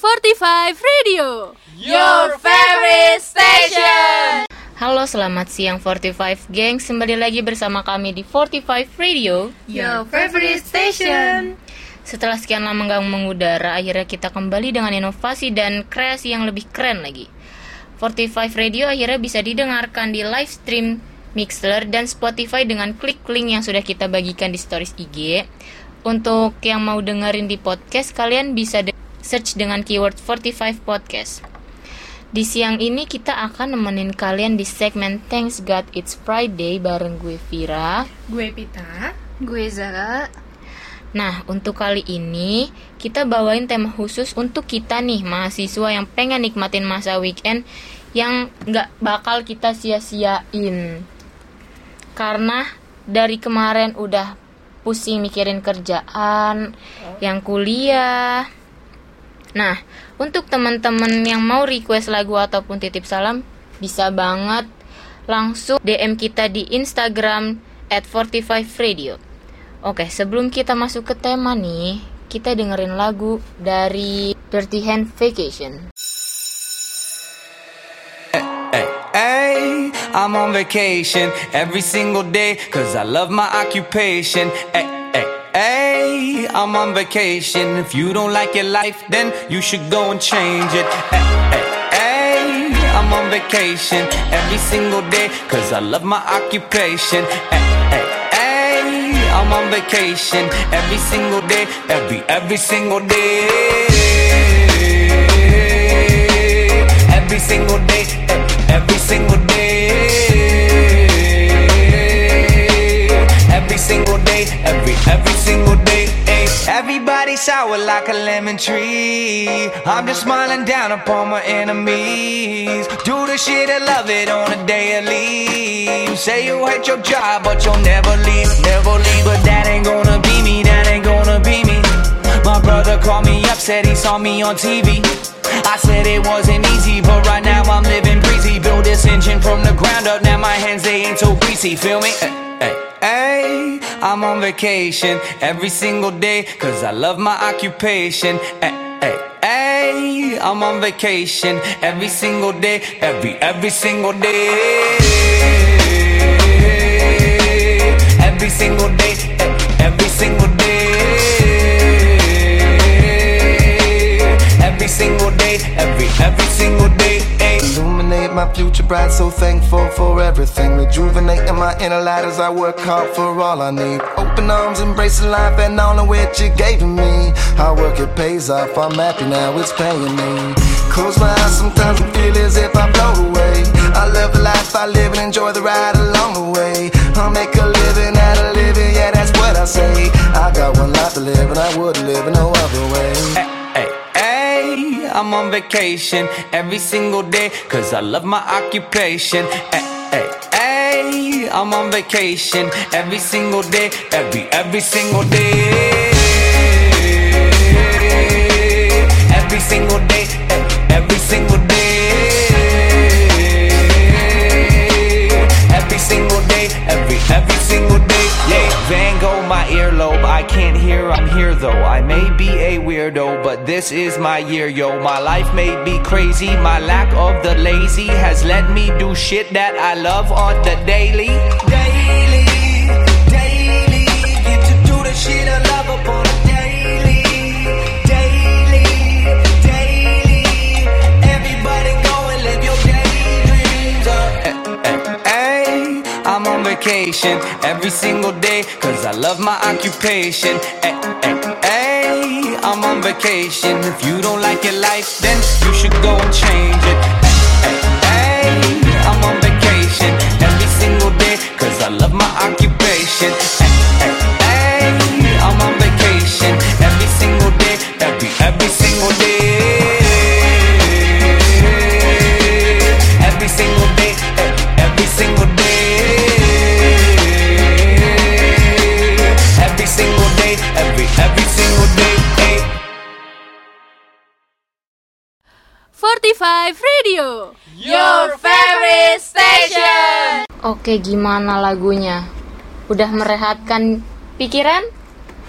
45 Radio Your favorite station. Halo, selamat siang 45 Gengs. Kembali lagi bersama kami di 45 Radio. Your favorite station. Setelah sekian lama nggak mengudara, akhirnya kita kembali dengan inovasi dan kreasi yang lebih keren lagi. 45 Radio akhirnya bisa didengarkan di live stream Mixler dan Spotify dengan klik link yang sudah kita bagikan di stories IG. Untuk yang mau dengerin di podcast, kalian bisa de- search dengan keyword 45 podcast. Di siang ini kita akan nemenin kalian di segmen Thanks God It's Friday bareng gue Vira. Gue Pita. Gue Zara Nah, untuk kali ini kita bawain tema khusus untuk kita nih mahasiswa yang pengen nikmatin masa weekend yang nggak bakal kita sia-siain. Karena dari kemarin udah pusing mikirin kerjaan, yang kuliah. Nah, untuk teman-teman yang mau request lagu ataupun titip salam, bisa banget langsung DM kita di Instagram at 45radio. Oke, sebelum kita masuk ke tema nih, kita dengerin lagu dari Dirty Hand Vacation. Hey, I'm on vacation every single day cause I love my occupation. Hey, hey, I'm on vacation. If you don't like your life, then you should go and change it. Hey, I'm on vacation every single day cause I love my occupation. Hey, I'm on vacation every single day, every, every single day. Every single day, every single day. Every single day, every every single day. ay. Everybody sour like a lemon tree. I'm just smiling down upon my enemies. Do the shit and love it on a daily. Say you hate your job, but you'll never leave, never leave. But that ain't gonna be me, that ain't gonna be me. My brother called me up, said he saw me on TV. I said it wasn't easy, but right now I'm living breezy. Build this engine from the ground up, now my hands they ain't so greasy. Feel me? Hey, I'm on vacation every single day, cause I love my occupation. Hey, hey, hey, I'm on vacation every single day, every, every single day. Every single day, every single day. Every single day, every every single day. ay. Illuminate my future bright, so thankful for everything. Rejuvenating my inner light as I work hard for all I need. Open arms, embracing life and all of which you gave me. Hard work, it pays off. I'm happy now, it's paying me. Close my eyes, sometimes I feel as if I blow away. I love the life I live and enjoy the ride along the way. I'll make a living out of living, yeah, that's what I say. I got one life to live and I wouldn't live in no other way. Eh, I'm on vacation every single day, cause I love my occupation. Hey, hey, hey, I'm on vacation every single day, every, every single day. Every single day, every single day. Here though. I may be a weirdo, but this is my year, yo. My life may be crazy. My lack of the lazy has let me do shit that I love on the daily. Daily, daily. Get to do the shit I love upon a daily. Daily, daily. Everybody go and live your daydreams. Uh, Hey, I'm on vacation every single day cause I love my occupation. Hey, I'm on vacation. If you don't like your life, then you should go and change Radio Your favorite station. Oke, gimana lagunya? Udah merehatkan pikiran?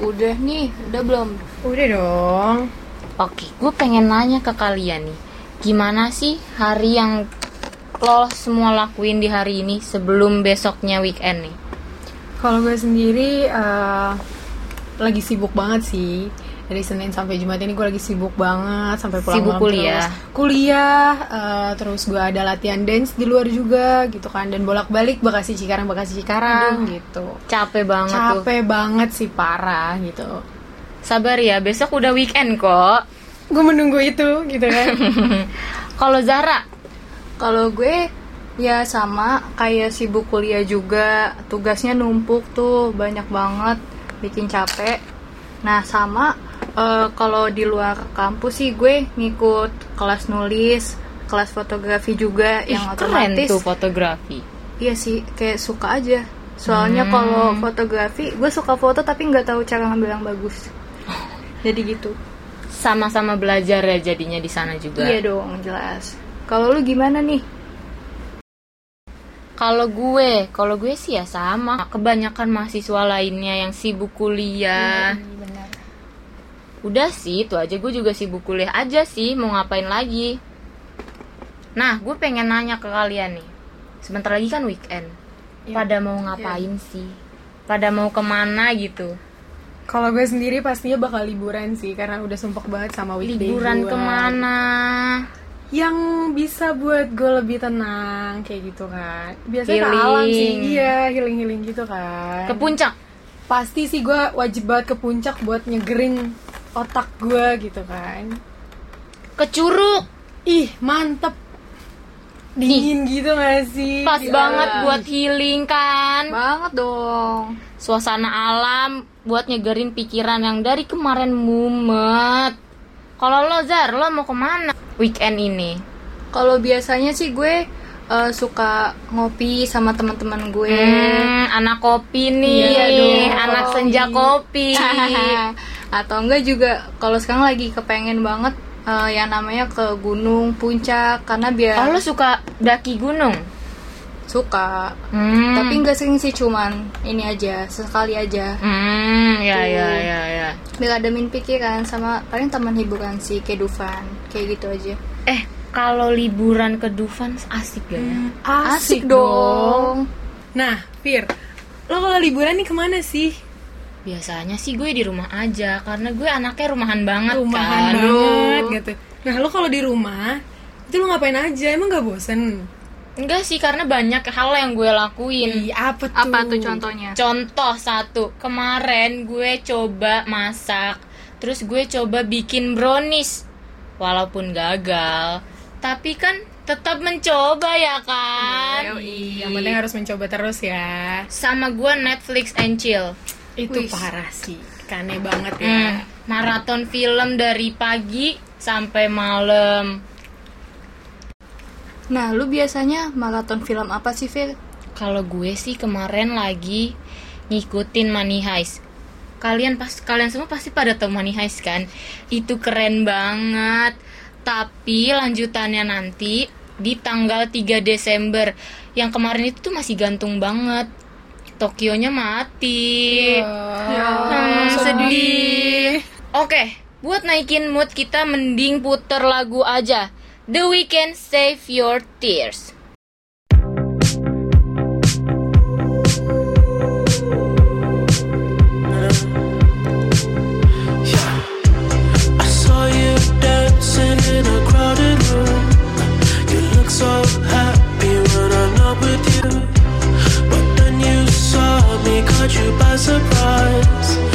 Udah nih, udah belum? Udah dong. Oke, gue pengen nanya ke kalian nih, gimana sih hari yang lo semua lakuin di hari ini sebelum besoknya weekend nih? Kalau gue sendiri eh, lagi sibuk banget sih. Dari Senin sampai Jumat ini gue lagi sibuk banget sampai pulang Sibuk malam kuliah? terus. Kuliah, eh, terus gue ada latihan dance di luar juga gitu kan dan bolak-balik Bekasi Cikarang Bekasi Cikarang gitu. Capek banget tuh. Capek banget sih parah gitu. Sabar ya, besok udah weekend kok. Gue menunggu itu gitu kan. Kalau Zara, Kalau gue ya sama kayak sibuk kuliah juga, tugasnya numpuk tuh banyak banget, bikin capek. Nah sama eh, kalau di luar kampus sih gue ngikut kelas nulis, kelas fotografi juga ih, yang keren otomatis. tuh fotografi. Iya sih, kayak suka aja. Soalnya Hmm. kalau fotografi, gue suka foto tapi nggak tahu cara ngambil yang bagus. Jadi gitu. Sama-sama belajar ya jadinya di sana juga. Iya dong, jelas. Kalau lu gimana nih? Kalau gue, kalau gue sih ya sama. Kebanyakan mahasiswa lainnya yang sibuk kuliah. Benar. Udah sih, itu aja gue juga sibuk kuliah aja sih, mau ngapain lagi. Nah, gue pengen nanya ke kalian nih. Sebentar lagi kan weekend. Pada mau ngapain sih? Pada mau ke mana gitu? Kalau gue sendiri pastinya bakal liburan sih karena udah sumpah banget sama weekday Liburan gue. ke mana? Yang bisa buat gue lebih tenang kayak gitu kan. Biasanya ke alam sih, Healing. iya healing-healing gitu kan. Ke puncak? Pasti sih gue wajib banget ke puncak buat nyegerin otak gue gitu kan. Ke curug? Ih mantep. Dingin gitu gak sih? Pas Gila. banget buat healing kan? Banget dong. Suasana alam buat nyegerin pikiran yang dari kemarin mumet. Kalau lo Zar, lo mau ke mana weekend ini? Kalau biasanya sih gue eh, suka ngopi sama teman-teman gue. Hmm, anak kopi nih, Iya dong, anak kopi. senja kopi. Atau enggak juga kalau sekarang lagi kepengen banget eh, yang namanya ke gunung puncak karena biar Oh, lo suka daki gunung? suka. Hmm. Tapi enggak sering sih cuman ini aja sekali aja. Hmm, ya Tuh. ya ya ya. Biar ada min pikiran sama paling teman hiburan sih kayak Dufan kayak gitu aja. Eh, kalau liburan ke Dufan asik ya? Asik, dong. Nah, Fir, lo kalau liburan nih ke mana sih? Biasanya sih gue di rumah aja karena gue anaknya rumahan banget Rumahan kan. banget gitu. Nah, lo kalau di rumah itu lo ngapain aja? Emang gak bosen? Enggak sih karena banyak hal yang gue lakuin. Ih, apa tuh? Apa tuh contohnya? Contoh satu, kemarin gue coba masak, terus gue coba bikin brownies, walaupun gagal, tapi kan tetap mencoba ya kan. Yang penting harus mencoba terus ya. Sama gue Netflix and chill, Itu Wis. parah sih. Kane banget ya. Hmm, maraton film dari pagi sampai malam. Nah, lu biasanya maraton film apa sih, Fir? Kalau gue sih kemarin lagi ngikutin Money Heist. Kalian pas kalian semua pasti pada tahu Money Heist kan? Itu keren banget. Tapi lanjutannya nanti di tanggal 3 Desember. Yang kemarin itu tuh masih gantung banget. Tokyonya mati. Hmm, sedih. Oke, buat naikin mood kita mending puter lagu aja. The Weeknd Save Your Tears. Caught you by surprise.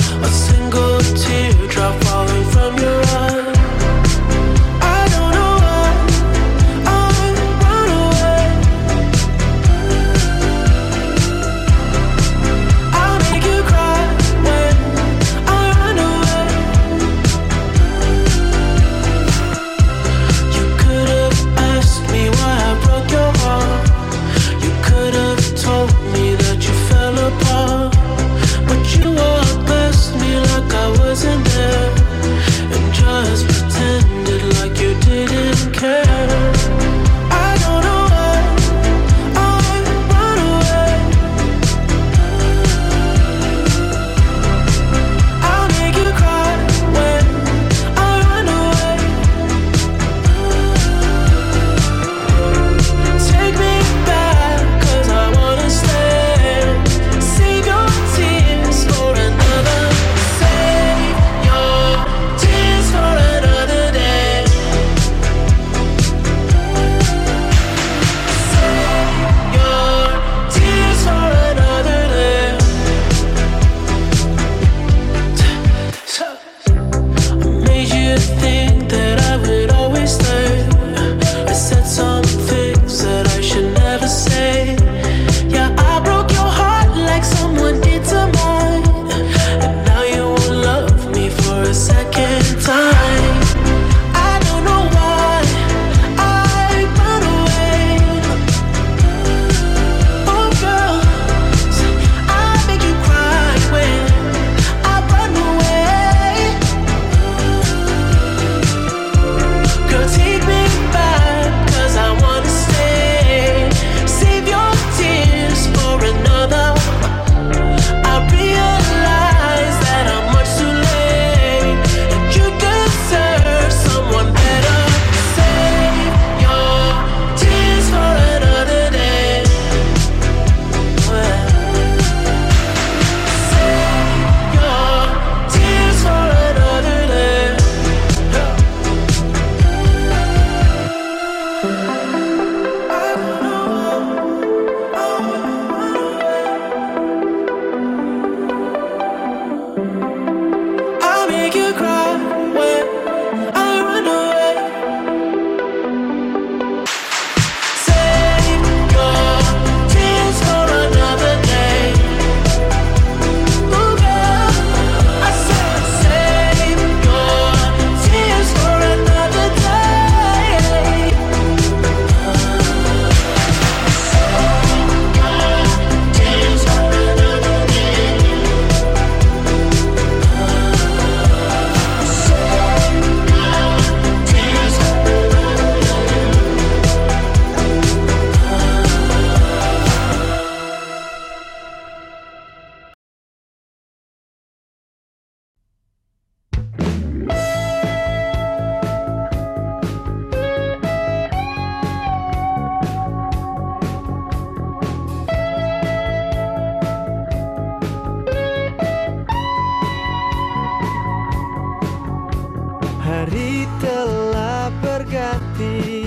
telah berganti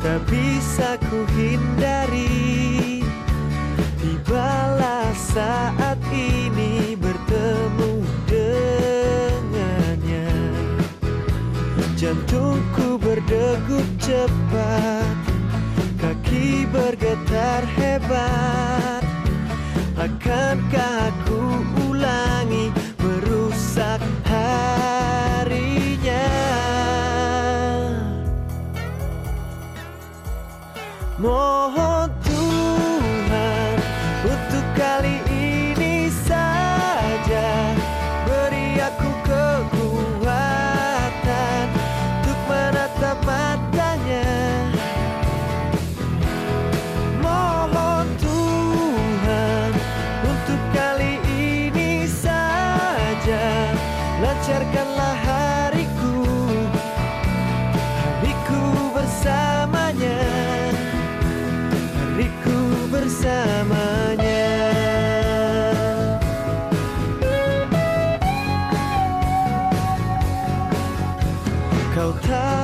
Tak bisa ku hindari Tibalah saat ini bertemu dengannya. Jantungku berdegup cepat Kaki bergetar hebat. Akankah Kau tahu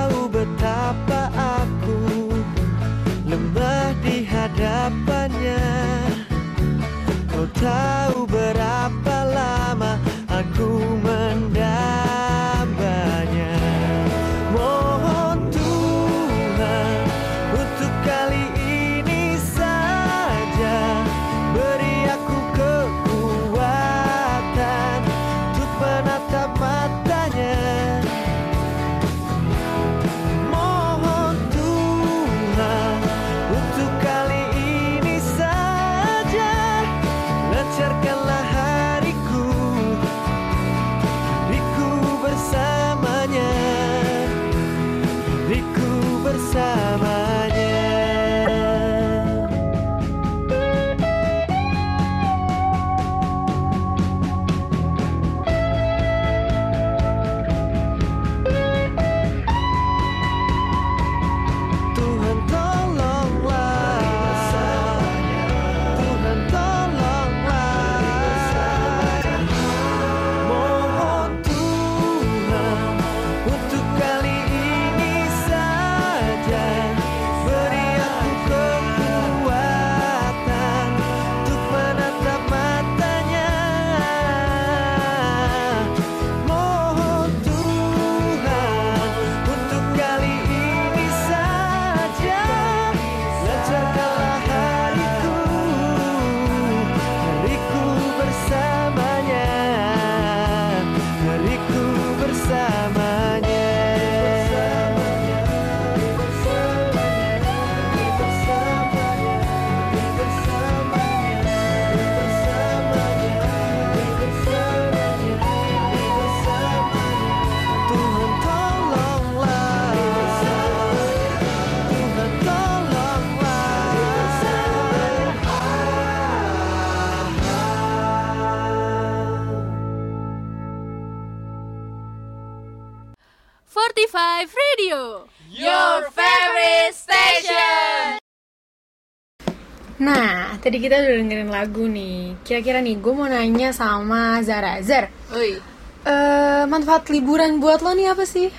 Nah, tadi kita udah dengerin lagu nih. Kira-kira nih, gue mau nanya sama Zara. Zar, Oi, eh, manfaat liburan buat lo nih apa sih?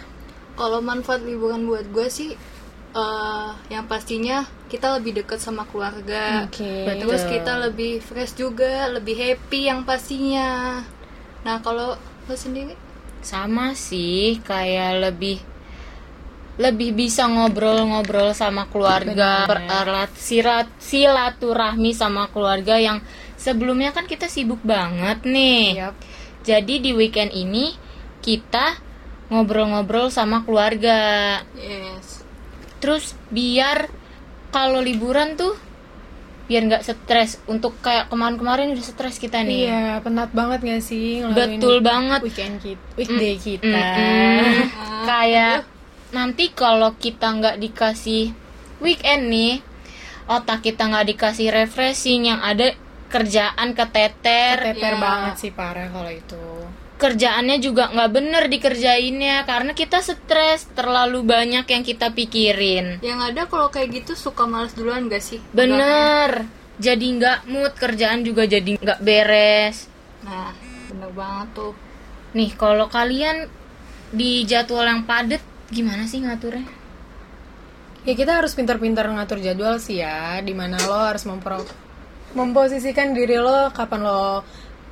kalau manfaat liburan buat gue sih eh, yang pastinya kita lebih dekat sama keluarga. Oke. Terus kita lebih fresh juga, lebih happy yang pastinya. Nah, kalau lo sendiri? Sama sih, kayak lebih lebih bisa ngobrol-ngobrol sama keluarga, bererat sirat silaturahmi sama keluarga yang sebelumnya kan kita sibuk banget nih. Yap. Jadi di weekend ini kita ngobrol-ngobrol sama keluarga. Yes. Terus biar kalau liburan tuh biar nggak stres untuk kayak kemarin-kemarin udah stres kita nih. Iya, penat banget gak sih Betul banget. weekend kita, weekday kita. Mm-mm. kayak nanti kalau kita nggak dikasih weekend nih otak kita nggak dikasih refreshing yang ada kerjaan keteter Teter Iya. banget sih parah kalau itu. kerjaannya juga nggak bener dikerjainnya karena kita stres terlalu banyak yang kita pikirin Yang ada kalau kayak gitu suka males duluan gak sih? bener jadi nggak mood kerjaan juga jadi nggak beres Nah, bener banget tuh. nih kalau kalian di jadwal yang padet gimana sih ngaturnya Ya kita harus pintar-pintar ngatur jadwal sih ya, di mana lo harus mempro memposisikan diri lo kapan lo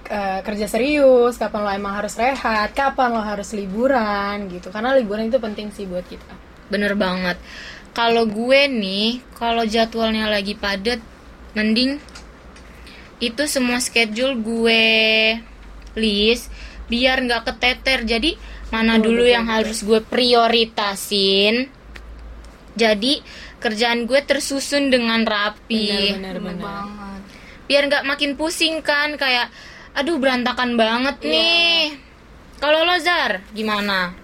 eh, kerja serius, kapan lo emang harus rehat, kapan lo harus liburan gitu. Karena liburan itu penting sih buat kita. Bener banget. Kalau gue nih, kalau jadwalnya lagi padat, mending itu semua schedule gue list biar nggak keteter. Jadi mana dulu yang harus gue prioritasin. Jadi kerjaan gue tersusun dengan rapi. Benar, benar, benar. banget Biar nggak makin pusing kan kayak aduh berantakan banget nih. Kalau lo Zar, gimana?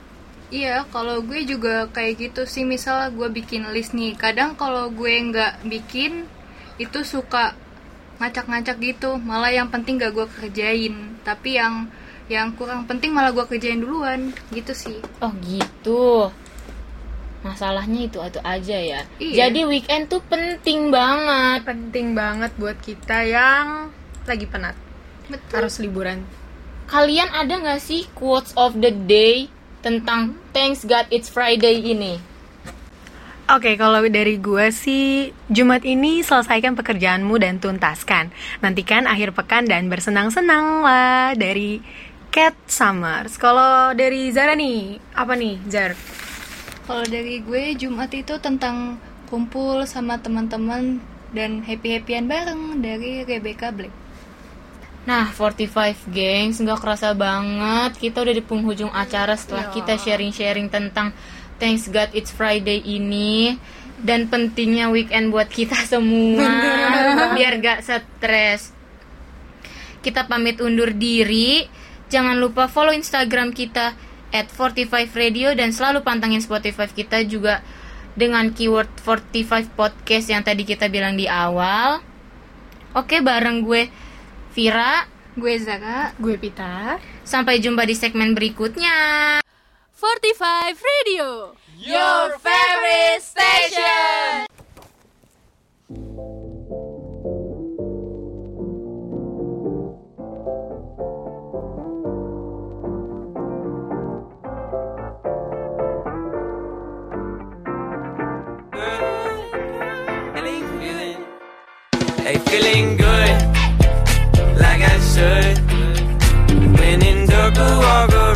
Iya, kalau gue juga kayak gitu sih. Misal gue bikin list nih, kadang kalau gue nggak bikin itu suka ngacak-ngacak gitu. Malah yang penting gak gue kerjain, tapi yang yang kurang penting malah gue kerjain duluan, gitu sih. Oh gitu. Masalahnya itu itu aja ya. Iya. Jadi weekend tuh penting banget. Penting banget buat kita yang lagi penat. Betul. Harus liburan. Kalian ada nggak sih quotes of the day tentang Thanks God It's Friday ini? Oke, kalau dari gue sih, Jumat ini selesaikan pekerjaanmu dan tuntaskan. Nantikan akhir pekan dan bersenang-senang lah dari Cat Summers. Kalau dari Zara nih, apa nih, Zar? Kalau dari gue Jumat itu tentang kumpul sama teman-teman dan happy-happyan bareng dari Rebecca Black. Nah, 45 gengs nggak kerasa banget kita udah di penghujung acara setelah kita sharing-sharing tentang Thanks God It's Friday ini dan pentingnya weekend buat kita semua biar gak stres. Kita pamit undur diri. Jangan lupa follow Instagram kita at 45 Radio dan selalu pantangin Spotify kita juga dengan keyword 45 podcast yang tadi kita bilang di awal. Oke, bareng gue Vira. Gue Zara. Gue Pita. Sampai jumpa di segmen berikutnya. 45 Radio. Your favorite station. say When in doubt, go, go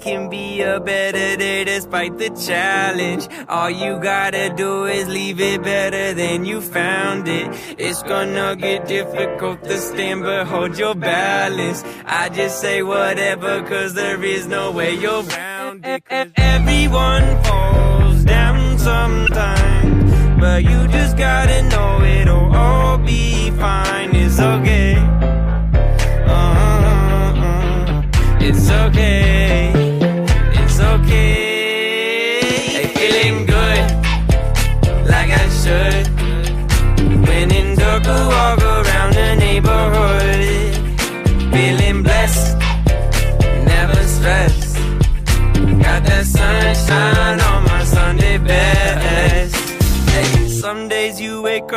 can be a better day despite the challenge. All you gotta do is leave it better than you found it. It's gonna get difficult to stand, but hold your balance. I just say whatever, cause there is no way you're. 'Cause Everyone falls down sometimes, but you just gotta know it'll all be fine. It's okay. Uh-uh. It's okay. Winning the blue.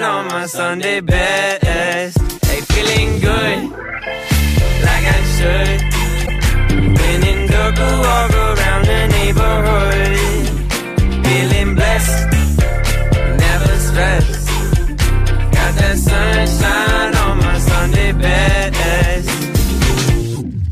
down on my Sunday best. Hey, feeling good, like I should. When in Durga, walk around the neighborhood. Feeling blessed, never stressed. Got that sunshine.